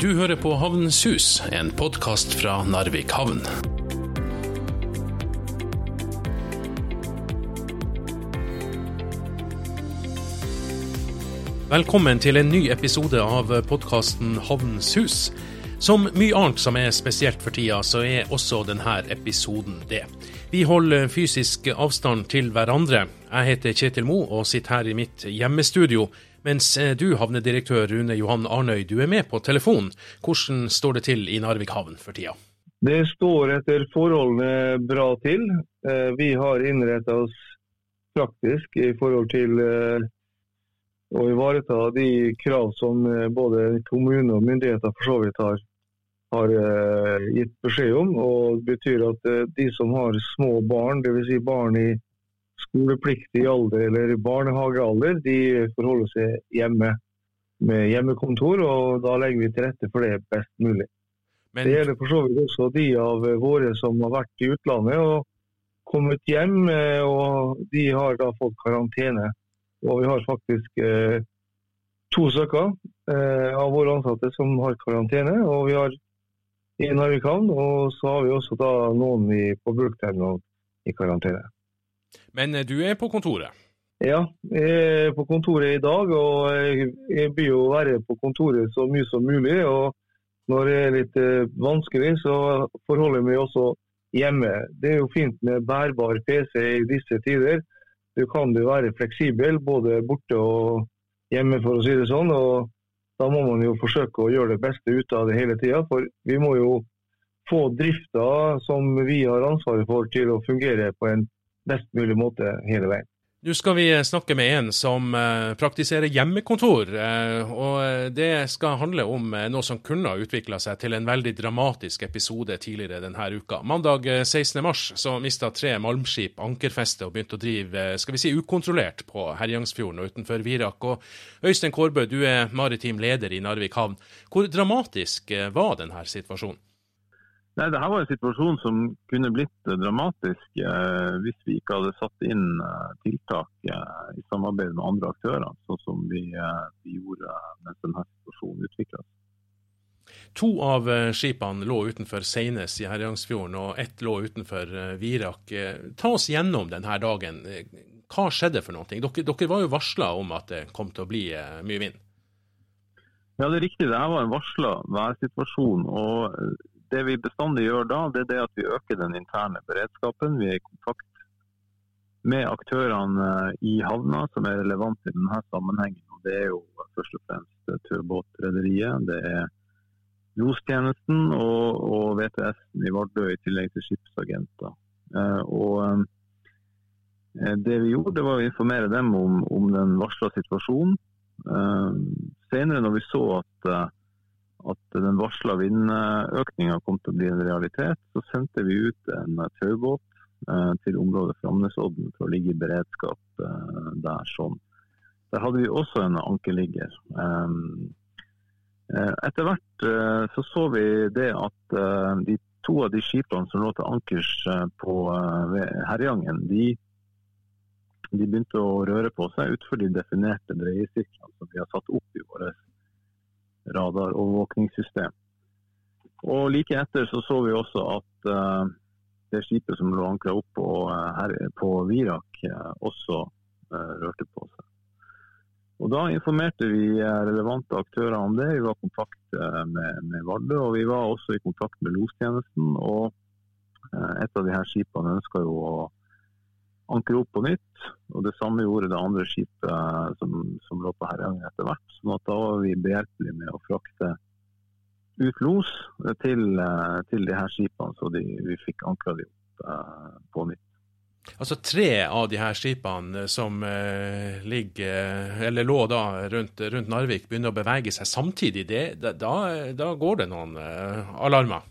Du hører på Havnens Hus, en podkast fra Narvik havn. Velkommen til en ny episode av podkasten Havnens Hus. Som mye annet som er spesielt for tida, så er også denne episoden det. Vi holder fysisk avstand til hverandre. Jeg heter Kjetil Mo og sitter her i mitt hjemmestudio. Mens du, havnedirektør Rune Johan Arnøy, du er med på telefon. Hvordan står det til i Narvik havn for tida? Det står etter forholdene bra til. Eh, vi har innretta oss praktisk i forhold til eh, å ivareta de krav som eh, både kommune og myndigheter for så vidt har, har gitt beskjed om. og Det betyr at de som har små barn, dvs. Si barn i skolepliktig alder eller barnehagealder, de forholder seg hjemme med hjemmekontor. og Da legger vi til rette for det best mulig. Men... Det gjelder for så vidt også de av våre som har vært i utlandet og kommet hjem. og De har da fått karantene. Og vi har faktisk eh, to stykker eh, av våre ansatte som har karantene. og vi har i vi kan, og så har vi også da noen i, på bulkterminalen i karantene. Men eh, du er på kontoret? Ja, jeg er på kontoret i dag. Og jeg blir jo være på kontoret så mye som mulig. og Når det er litt eh, vanskelig, så forholder jeg meg også hjemme. Det er jo fint med bærbar PC i disse tider. Du kan jo være fleksibel både borte og hjemme, for å si det sånn. og Da må man jo forsøke å gjøre det beste ut av det hele tida. For vi må jo få drifta som vi har ansvaret for til å fungere på en best mulig måte hele veien. Nå skal vi snakke med en som uh, praktiserer hjemmekontor. Uh, og Det skal handle om noe som kunne ha utvikla seg til en veldig dramatisk episode tidligere denne uka. Mandag 16.3 så mista tre malmskip ankerfeste og begynte å drive skal vi si, ukontrollert på Herjangsfjorden og utenfor Virak. Og Øystein Kårbø, du er maritim leder i Narvik havn. Hvor dramatisk var denne situasjonen? Nei, det her var en situasjon som kunne blitt eh, dramatisk eh, hvis vi ikke hadde satt inn eh, tiltak eh, i samarbeid med andre aktører, sånn som vi, eh, vi gjorde mens denne situasjonen utvikla seg. To av eh, skipene lå utenfor Seines i Herjangsfjorden, og ett lå utenfor Virak. Ta oss gjennom denne dagen. Hva skjedde for noe? Dere, dere var jo varsla om at det kom til å bli mye vind? Ja, det er riktig. Dette var en varsla værsituasjon. og det vi bestandig gjør da, det er det at vi øker den interne beredskapen. Vi er i kontakt med aktørene eh, i havna som er relevante i denne sammenhengen. Og det er jo først og fremst turbåtrederiet, det er lostjenesten og, og VTS-en i Vardø, i tillegg til skipsagenter. Eh, og eh, Det vi gjorde, det var å informere dem om, om den varsla situasjonen. Senere når vi så at at den varsla vindøkninga kom til å bli en realitet, så sendte vi ut en taubåt eh, til området Framnesodden for å ligge i beredskap eh, der. sånn. Der hadde vi også en ankerligger. Eh, etter hvert så så vi det at de to av de skipene som lå til ankers på Herjangen, de, de, begynte å røre på seg utenfor de definerte dreiesirklene som vi har satt opp i våre radarovervåkningssystem. Og Like etter så, så vi også at uh, det skipet som lå ankra opp på, uh, her, på Virak, uh, også rørte på seg. Og Da informerte vi relevante aktører om det. Vi var i kontakt med, med Vardø, og vi var også i kontakt med lostjenesten. og Et av de her skipene ønska jo å ankre opp på nytt. og Det samme gjorde det andre skipet som, som lå på Herøya etter hvert. sånn Da var vi behjelpelige med å frakte ut los til, til de her skipene, så de, vi fikk ankra de opp eh, på nytt. Altså Tre av de her skipene som eh, ligger, eller lå da rundt, rundt, Narvik, begynner å bevege seg samtidig. Det, da, da, går det noen eh, alarmer?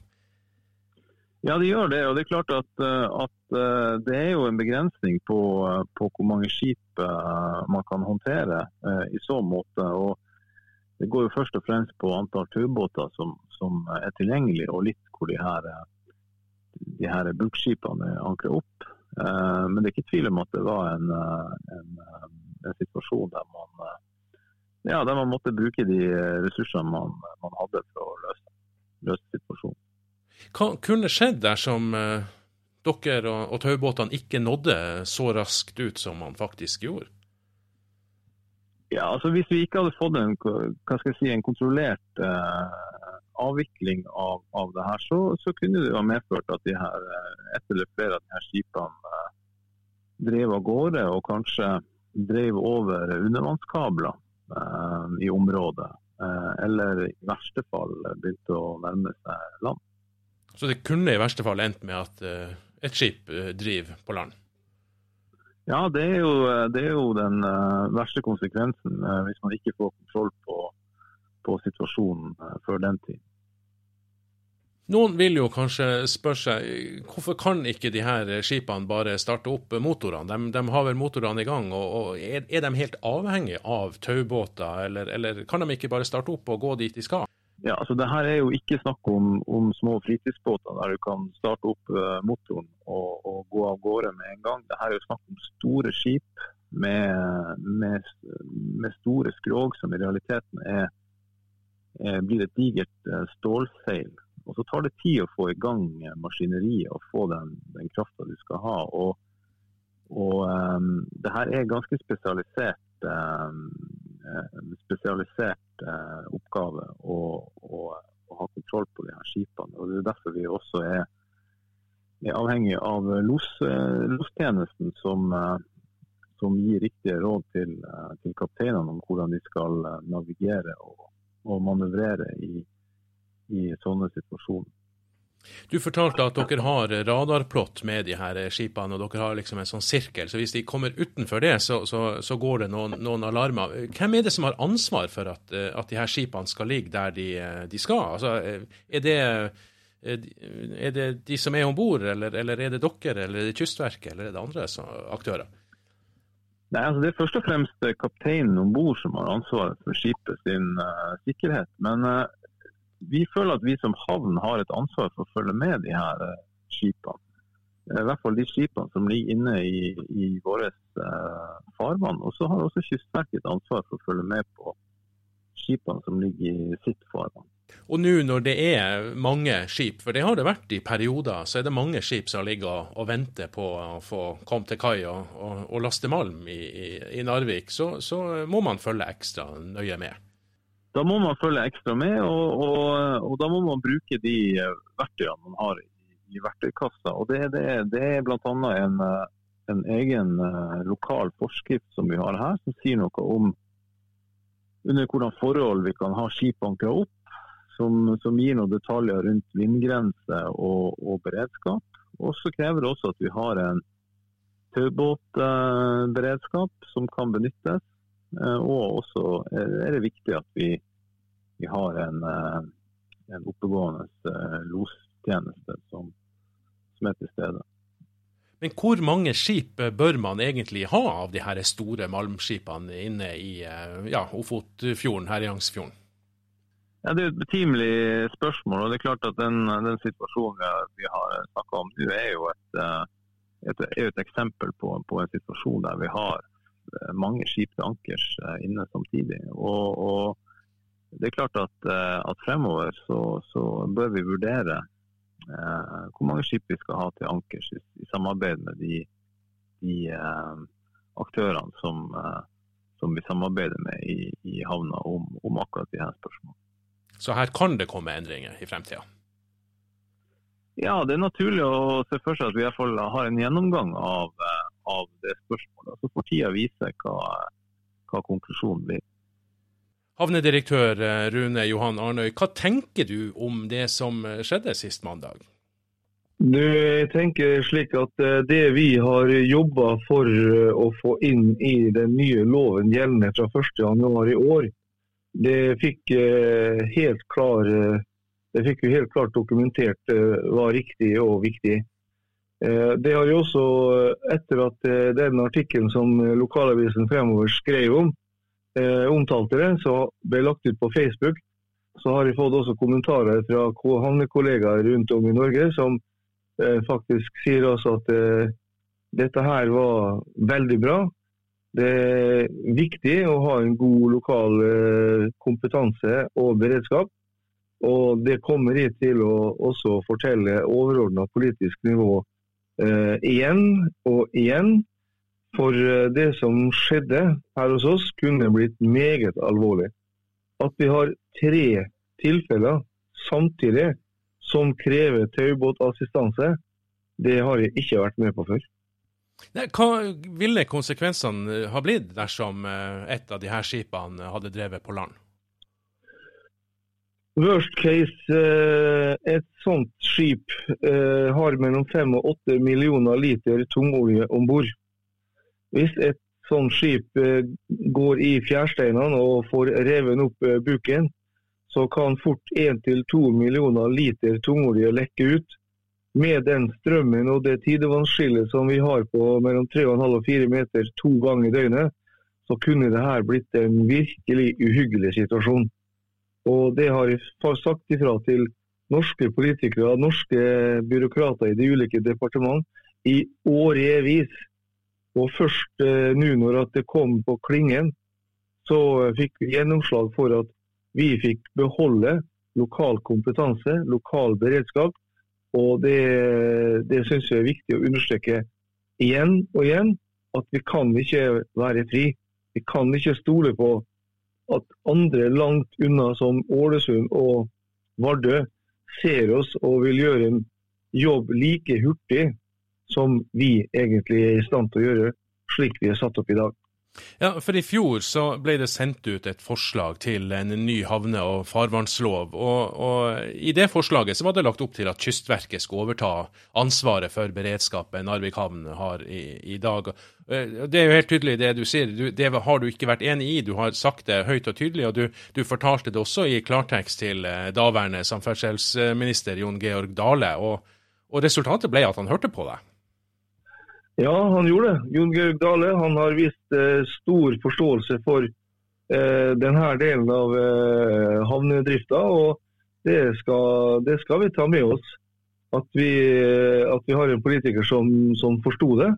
Ja, det gjør det. og det er klart at, eh, at eh, det er jo en begrensning på, eh, på, hvor mange skip man kan håndtere i så måte. og Det går jo først og fremst på antall turbåter som, som, er tilgjengelig, og litt hvor de her, de her bulkskipene ankrer opp. Men det er ikke tvil om at det var en, en, en situasjon der man ja, der man måtte bruke de ressursene man, man hadde for å løse, løse, situasjonen. Hva kunne skjedd dersom uh, dere og, og taubåtene ikke nådde så raskt ut som man faktisk gjorde? Ja, altså Hvis vi ikke hadde fått en, si, en kontrollert eh, avvikling av, av, det her, så, så, kunne det ha medført at de her, et eller flere av de her skipene eh, drev av gårde og kanskje drev over undervannskabler eh, i området. eller i verste fall begynte å nærme seg land. Så det kunne i verste fall endt med at et skip driver på land? Ja, det er jo, det er jo den uh, verste konsekvensen uh, hvis man ikke får kontroll på, på situasjonen uh, før den tid. Noen vil jo kanskje spørre seg hvorfor kan ikke de her skipene bare starte opp motorene? De, de har vel motorene i gang, og, og er, er, de helt avhengige av taubåter, eller, eller kan de ikke bare starte opp og gå dit de skal? Ja, altså det her er jo ikke snakk om, om små fritidsbåter der du kan starte opp uh, motoren og, og, gå av gårde med en gang. Det her er jo snakk om store skip med, med, med store skrog som i realiteten er, er, blir et digert uh, stålseil. Og Så tar det tid å få i gang maskineriet og få den, den krafta du skal ha. Og, og um, det her er ganske spesialisert. Um, spesialisert eh, oppgave å, å, å, ha kontroll på de her skipene. og Det er derfor vi også er, er avhengig av los, eh, lostjenesten, som, eh, som, gir riktige råd til, til, kapteinene om hvordan de skal navigere og, og manøvrere i, i sånne situasjoner. Du fortalte at dere har radarplott med de her skipene, og dere har liksom en sånn sirkel. Så hvis de kommer utenfor det, så, så, så går det noen, noen, alarmer. Hvem er det som har ansvar for at, at de her skipene skal ligge der de, de skal? Altså, er, det, er det de som er om bord, eller, eller, er det dere, eller er det Kystverket, eller er det andre aktører? Nei, altså Det er først og fremst kapteinen om bord som har ansvaret for skipet sin uh, sikkerhet. Men vi føler at vi som havn har et ansvar for å følge med de her uh, skipene. I hvert fall de skipene som ligger inne i, i våre uh, farvann. Og så har også Kystverket et ansvar for å følge med på skipene som ligger i sitt farvann. Og nå når det er mange skip, for det har det vært i perioder, så er det mange skip som ligger og venter på å få komme til kai og, og, og laste malm i, i, i Narvik, så, så, må man følge ekstra nøye med. Da må man følge ekstra med, og, og, og da må man bruke de eh, verktøyene man har i, i verktøykassa. Og det, det, det er bl.a. En, eh, en egen uh, lokal forskrift som vi har her, som sier noe om under hvordan forhold vi kan ha skip ankra opp. Som, som, gir noen detaljer rundt vindgrense og, og beredskap. Og så krever det også at vi har en taubåtberedskap eh, som kan benyttes. Uh, og også er det viktig at vi vi har en, eh, en oppegående eh, lostjeneste som, som, er til stede. Men hvor mange skip bør man egentlig ha av de her store malmskipene inne i eh, ja, Ofotfjorden, Herjangsfjorden? Ja, Det er et betimelig spørsmål. og det er klart at Den, den situasjonen vi har snakka om nå, er jo et, et, er et eksempel på, på, en situasjon der vi har mange skip til ankers inne samtidig. Og, og det er klart at, eh, at fremover så, så, bør vi vurdere eh, hvor mange skip vi skal ha til ankers i, i samarbeid med de, de eh, aktørene som, eh, som, vi samarbeider med i, i havna om, om, akkurat de her spørsmålene. Så her kan det komme endringer i fremtida? Ja, det er naturlig å se for seg at vi i hvert fall har en gjennomgang av, eh, av det spørsmålet. Så får tida vise hva, hva konklusjonen blir. Havnedirektør eh, Rune Johan Arnøy, hva tenker du om det som eh, skjedde sist mandag? Du, jeg tenker slik at eh, Det vi har jobba for å få inn i den nye loven gjeldende fra 1.1 i år, det fikk helt klar det fikk vi helt klart dokumentert var riktig og viktig. Det har jo også, etter at den artikkelen som lokalavisen Fremover skrev om, eh, omtalte det, så ble lagt ut på Facebook. Så har jeg fått også kommentarer fra havnekollegaer rundt om i Norge som eh, faktisk sier også at eh, dette her var veldig bra. Det er viktig å ha en god lokal eh, kompetanse og beredskap. Og det kommer jeg til å også fortelle overordna politisk nivå eh, igjen og igjen. For eh, det som skjedde her hos oss, kunne blitt meget alvorlig. At vi har tre tilfeller samtidig som krever taubåtassistanse, det har jeg ikke vært med på før. Hva ville konsekvensene ha blitt dersom eh, et av disse skipene hadde drevet på land? Worst case, eh, et sånt skip eh, har mellom 5 og 8 millioner liter tungolje om bord. Hvis et sånt skip går i fjærsteinene og får reven opp buken, så kan fort 1-2 millioner liter tungolje lekke ut med den strømmen og det tidevannsskillet som vi har på mellom 3,5 og 4 meter to ganger i døgnet, så kunne det her blitt en virkelig uhyggelig situasjon. Og Det har jeg sagt ifra til norske politikere og norske byråkrater i de ulike departement i årevis. Og først eh, nå når det kom på klingen, så fikk vi gjennomslag for at vi fikk beholde lokal kompetanse, lokal beredskap og Det, det syns jeg er viktig å understreke igjen og igjen. At vi kan ikke være fri. Vi kan ikke stole på at andre langt unna, som Ålesund og Vardø, ser oss og vil gjøre en jobb like hurtig som vi egentlig er i stand til å gjøre, slik vi er satt opp i dag. Ja, for I fjor så ble det sendt ut et forslag til en ny havne- og farvannslov. Og, og, I det forslaget så var det lagt opp til at Kystverket skulle overta ansvaret for beredskapen Narvik havn har i, i, dag. Eh, det er jo helt tydelig det du sier. Du, det har du ikke vært enig i. Du har sagt det høyt og tydelig. Og du, du fortalte det også i klartekst til eh, daværende samferdselsminister Jon Georg Dale. Og, og resultatet ble at han hørte på deg. Ja, han gjorde det. Jon Georg Dale han har vist eh, stor forståelse for eh, denne delen av eh, havnedrifta. og det skal, det skal, vi ta med oss. At vi, eh, at vi har en politiker som, som forsto det.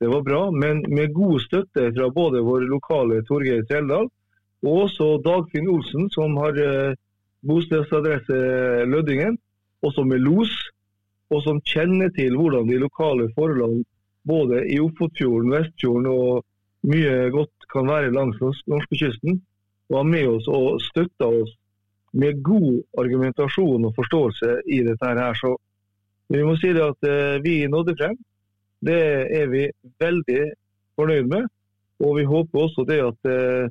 Det var bra. Men med god støtte fra både vår lokale Torgeir Trældal og også Dagfinn Olsen, som har eh, bostedsadresse Lødingen, som er los, og som kjenner til hvordan de lokale forholdene både i Ofotfjorden, Vestfjorden og mye godt kan være langs norskekysten, var med oss og støtta oss med god argumentasjon og forståelse i dette her. Så vi må si at eh, vi nådde frem. Det er vi veldig fornøyd med. Og vi håper også det at eh,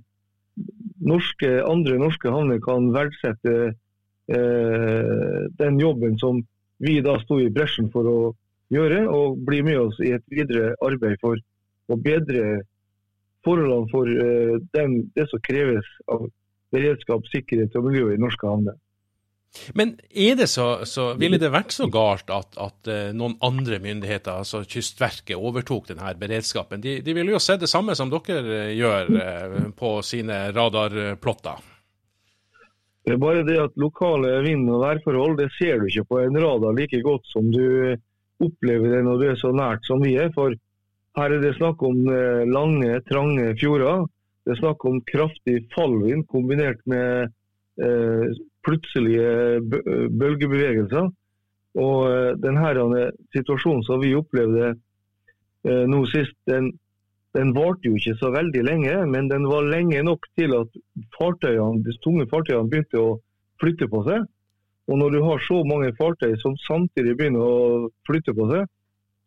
norske, andre norske havner kan verdsette eh, den jobben som vi da sto i bresjen for å gjøre, og bli med oss i et videre arbeid for å bedre forholdene for eh, den, det som kreves av beredskap, sikkerhet og miljø i norske havner. Men er det så, så ville det vært så galt at, at uh, noen andre myndigheter, altså Kystverket, overtok denne beredskapen? De, de ville jo sett det samme som dere gjør uh, på sine radarplotter. Det er bare det at lokale vind- og værforhold det ser du ikke på en radar like godt som du opplever det når du er så nært som vi er. For her er det snakk om eh, lange, trange fjorder. Det er snakk om kraftig fallvind kombinert med eh, plutselige bølgebevegelser. Og eh, denne situasjonen som vi opplevde eh, nå sist, den, den varte jo ikke så veldig lenge, men den var lenge nok til at fartøyene, de tunge fartøyene begynte å flytte på seg. Og når du har så mange fartøy som samtidig begynner å flytte på seg,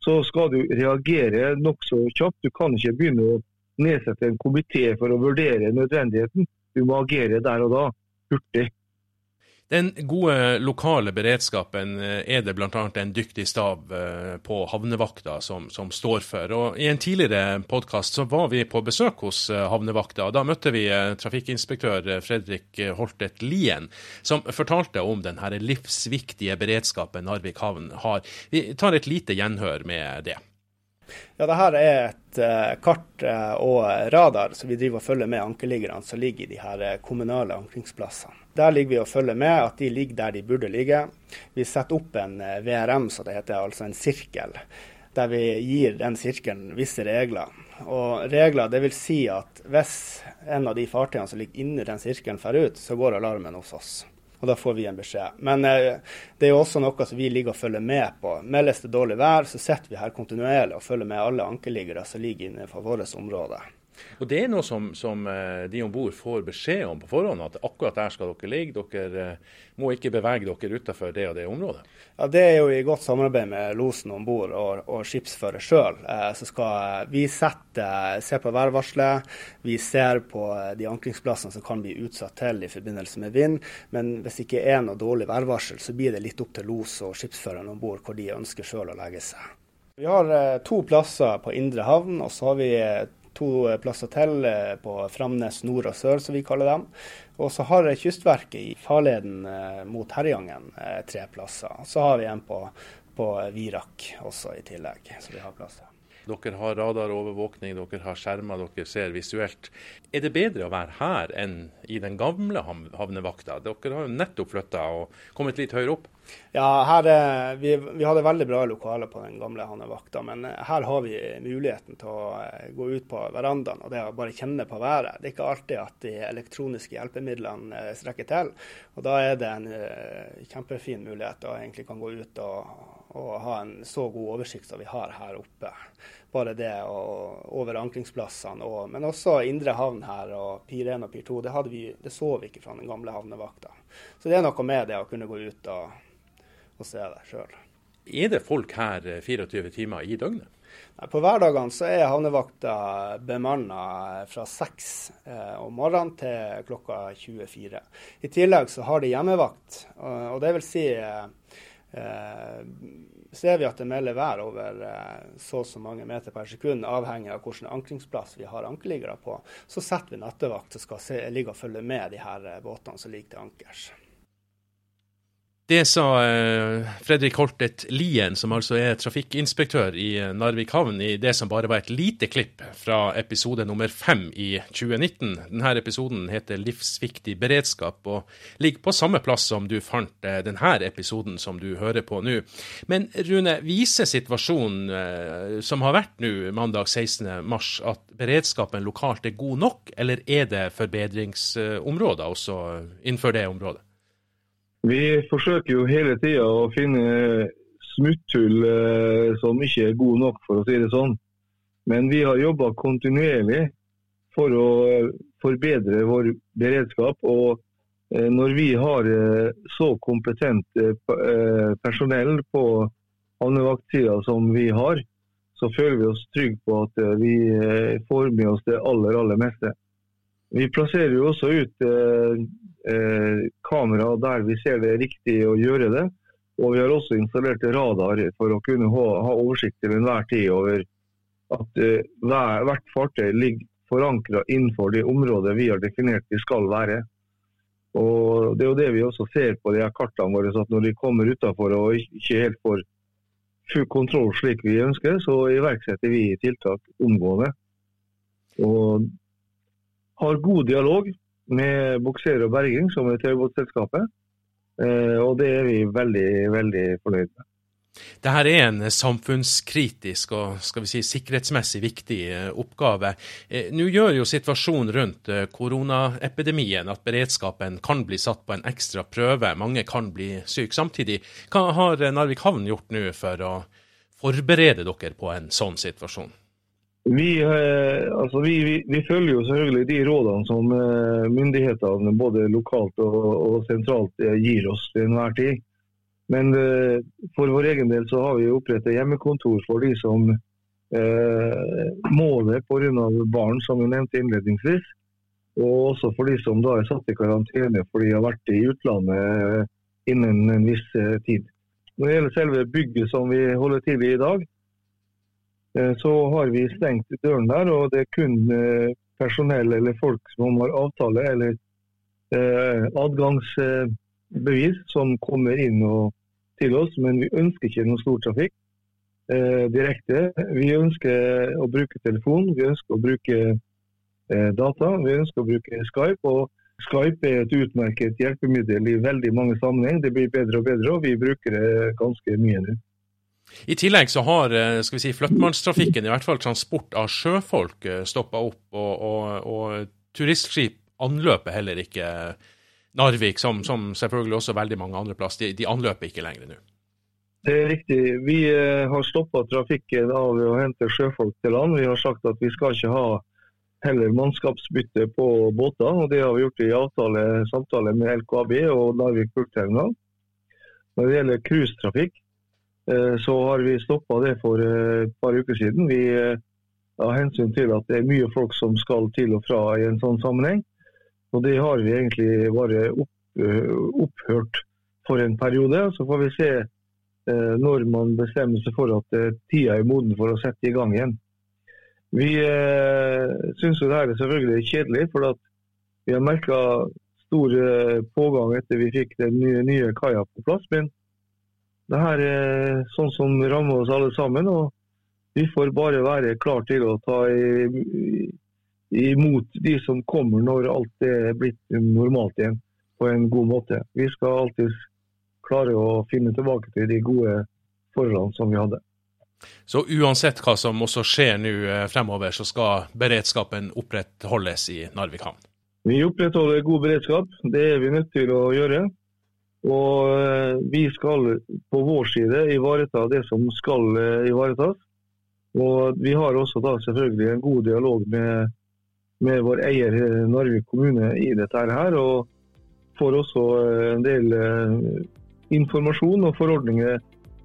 så skal du reagere nokså kjapt. Du kan ikke begynne å nedsette en komité for å vurdere nødvendigheten. Du må agere der og da, hurtig. Den gode lokale beredskapen eh, er det bl.a. en dyktig stav eh, på havnevakta som, som, står for. Og I en tidligere podkast var vi på besøk hos eh, havnevakta. og Da møtte vi trafikkinspektør Fredrik Holtet Lien, som fortalte om den livsviktige beredskapen Narvik havn har. Vi tar et lite gjenhør med det. Ja, det her er et kart og radar som vi driver og følger med ankerliggerne som ligger i de her kommunale ankringsplassene. Der ligger vi og følger med at de ligger der de burde ligge. Vi setter opp en VRM, så det heter, altså en sirkel. der vi gir den sirkelen visse regler. Og regler, det vil si at hvis en av de fartøyene som ligger inni den sirkelen drar ut, så går alarmen hos oss. Og da får vi en beskjed. Men eh, det er jo også noe som vi ligger og følger med på. Meldes det dårlig vær, så sitter vi her kontinuerlig og følger med alle ankerliggere som ligger innenfor vårt område. Og Det er noe som, som eh, de om bord får beskjed om på forhånd, at akkurat der skal dere ligge. Dere eh, må ikke bevege dere utenfor det og det området. Ja, Det er jo i godt samarbeid med losen om bord og, og skipsfører sjøl. Eh, så skal vi sette, se på værvarselet. Vi ser på de ankringsplassene som kan bli utsatt til i forbindelse med vind. Men hvis det ikke er noe dårlig værvarsel, så blir det litt opp til los og skipsføreren om bord hvor de ønsker sjøl å legge seg. Vi har to plasser på indre havn, og så har vi to plasser til eh, på Framnes nord og sør, som vi kaller dem. Og så har Kystverket i farleden eh, mot Herjangen eh, tre plasser. Så har vi en på, på Virak også i tillegg, så vi har plasser. Dere har radarovervåkning, dere har skjermer, dere ser visuelt. Er det bedre å være her enn i den gamle havnevakta? Dere har jo nettopp flytta og kommet litt høyere opp. Ja, her, vi, vi, hadde veldig bra lokaler på den gamle havnevakta, men eh, her har vi muligheten til å eh, gå ut på verandaen og det å bare kjenne på været. Det er ikke alltid at de elektroniske hjelpemidlene eh, strekker til. og Da er det en kjempefin mulighet å egentlig kan gå ut og, og ha en så god oversikt som vi har her oppe. Bare det og over ankringsplassene, og, men også indre havn her og Pir 1 og Pir 2. Det, vi, det så vi ikke fra den gamle havnevakta. Så det er noe med det å kunne gå ut og og se det sjøl. Er det folk her 24 eh, timer i døgnet? På hverdagene så er havnevakta bemanna fra 6 eh, om morgenen til klokka 24. I tillegg så har de hjemmevakt, og, og det vil si eh, eh, Ser vi at det melder vær over eh, så og så mange meter per sekund, avhengig av hvilken ankringsplass vi har ankerliggere på, så setter vi nattevakt som skal se, ligge og følge med de her eh, båtene som ligger til ankers. Det sa eh, Fredrik Holtet Lien, som altså er trafikkinspektør i eh, Narvik havn, i det som bare var et lite klipp fra episode nummer fem i 2019. Denne episoden heter 'Livsviktig beredskap' og ligger på samme plass som du fant eh, denne episoden som du hører på nå. Men Rune, viser situasjonen som har vært nå mandag 16.3 at beredskapen lokalt er god nok, eller er det forbedringsområder også innenfor det området? Vi forsøker jo hele tida å finne smutthull eh, som ikke er gode nok, for å si det sånn. Men vi har jobba kontinuerlig for å eh, forbedre vår beredskap. Og eh, når vi har eh, så kompetent eh, eh, personell på havnevaktsida som vi har, så føler vi oss trygge på at vi får med oss det aller, aller meste. Vi plasserer jo også ut eh, kamera der vi ser det er riktig å gjøre det. Og vi har også installert radar for å kunne ha, ha oversikt til enhver tid over at eh, hver, hvert fartøy ligger forankra innenfor det området vi har definert de skal være. Og Det er jo det vi også ser på de her kartene våre, at når de kommer utafor og ikke helt får full kontroll slik vi ønsker, så iverksetter vi tiltak omgående. Og har god dialog med bukser og berging, som er taurbåtselskapet. Eh, og det er vi veldig, veldig fornøyd med. Dette er en samfunnskritisk og skal vi si, sikkerhetsmessig viktig eh, oppgave. Eh, nå gjør jo situasjonen rundt koronaepidemien at beredskapen kan bli satt på en ekstra prøve. Mange kan bli syke samtidig. Hva har Narvik havn gjort nå for å forberede dere på en sånn situasjon? Vi, eh, altså vi, vi, vi, følger jo selvfølgelig de rådene som eh, myndighetene både lokalt og, og sentralt eh, gir oss til enhver tid. Men for vår egen del så har vi opprettet hjemmekontor for de som eh, må det pga. barn, som vi nevnte innledningsvis. Og også for de som da er satt i karantene fordi de har vært i utlandet innen en viss tid. Når det gjelder selve bygget som vi holder til i i dag, så har vi stengt døren der, og det er kun eh, personell eller folk som har avtale eller eh, adgangsbevis som kommer inn til oss. Men vi ønsker ikke noe stor trafikk direkte. Vi ønsker å bruke telefon, vi ønsker å bruke data, vi ønsker å bruke Skype. og Skype er et utmerket hjelpemiddel i veldig mange sammenheng. Det blir bedre og bedre, og vi bruker det ganske mye nå. I tillegg så har skal vi si, flyttmannstrafikken, i hvert fall transport av sjøfolk, stoppa opp. Og, og, og turistskip anløper heller ikke Narvik, som, som, selvfølgelig også veldig mange andre plass. De, de anløper ikke lenger nå. Det er riktig. Vi har stoppa trafikken av å hente sjøfolk til land. Vi har sagt at vi skal ikke ha heller mannskapsbytte på båter. og Det har vi gjort i avtale, samtale med LKAB og Narvik bulkterminal. Når det gjelder cruisetrafikk, eh, så har vi stoppa det for eh, et par uker siden. Vi eh, har hensyn til at det er mye folk som skal til og fra i en sånn sammenheng. Og Det har vi egentlig bare opphørt for en periode. Så får vi se når man bestemmer seg for at tida er moden for å sette i gang igjen. Vi eh, syns det her er selvfølgelig kjedelig, for vi har merka stor eh, pågang etter vi fikk den nye, nye kaia på plass. Men det her er sånn som rammer oss alle sammen. og Vi får bare være klar til å ta imot de som kommer når alt er blitt normalt igjen på en god måte. Vi skal alltid klare å finne tilbake til de gode forholdene som vi hadde. Så uansett hva som også skjer nå eh, fremover, så skal beredskapen opprettholdes i Narvik havn? Vi opprettholder god beredskap, det er vi nødt til å gjøre. Og eh, vi skal på vår side ivareta det som skal eh, ivaretas. Og vi har også da selvfølgelig en god dialog med, med vår eier Narvik kommune i dette her. Og får også en del informasjon og forordninger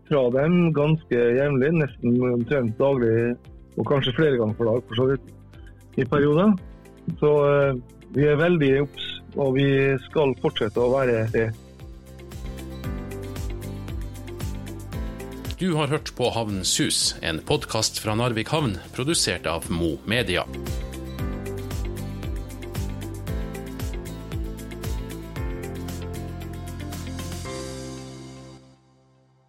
fra dem ganske jevnlig, nesten omtrent daglig og kanskje flere ganger for dag for så vidt, i perioder. Så eh, vi er veldig obs, og vi skal fortsette å være det. Du har hørt på Havnens hus, en podkast fra Narvik havn, produsert av Mo Media.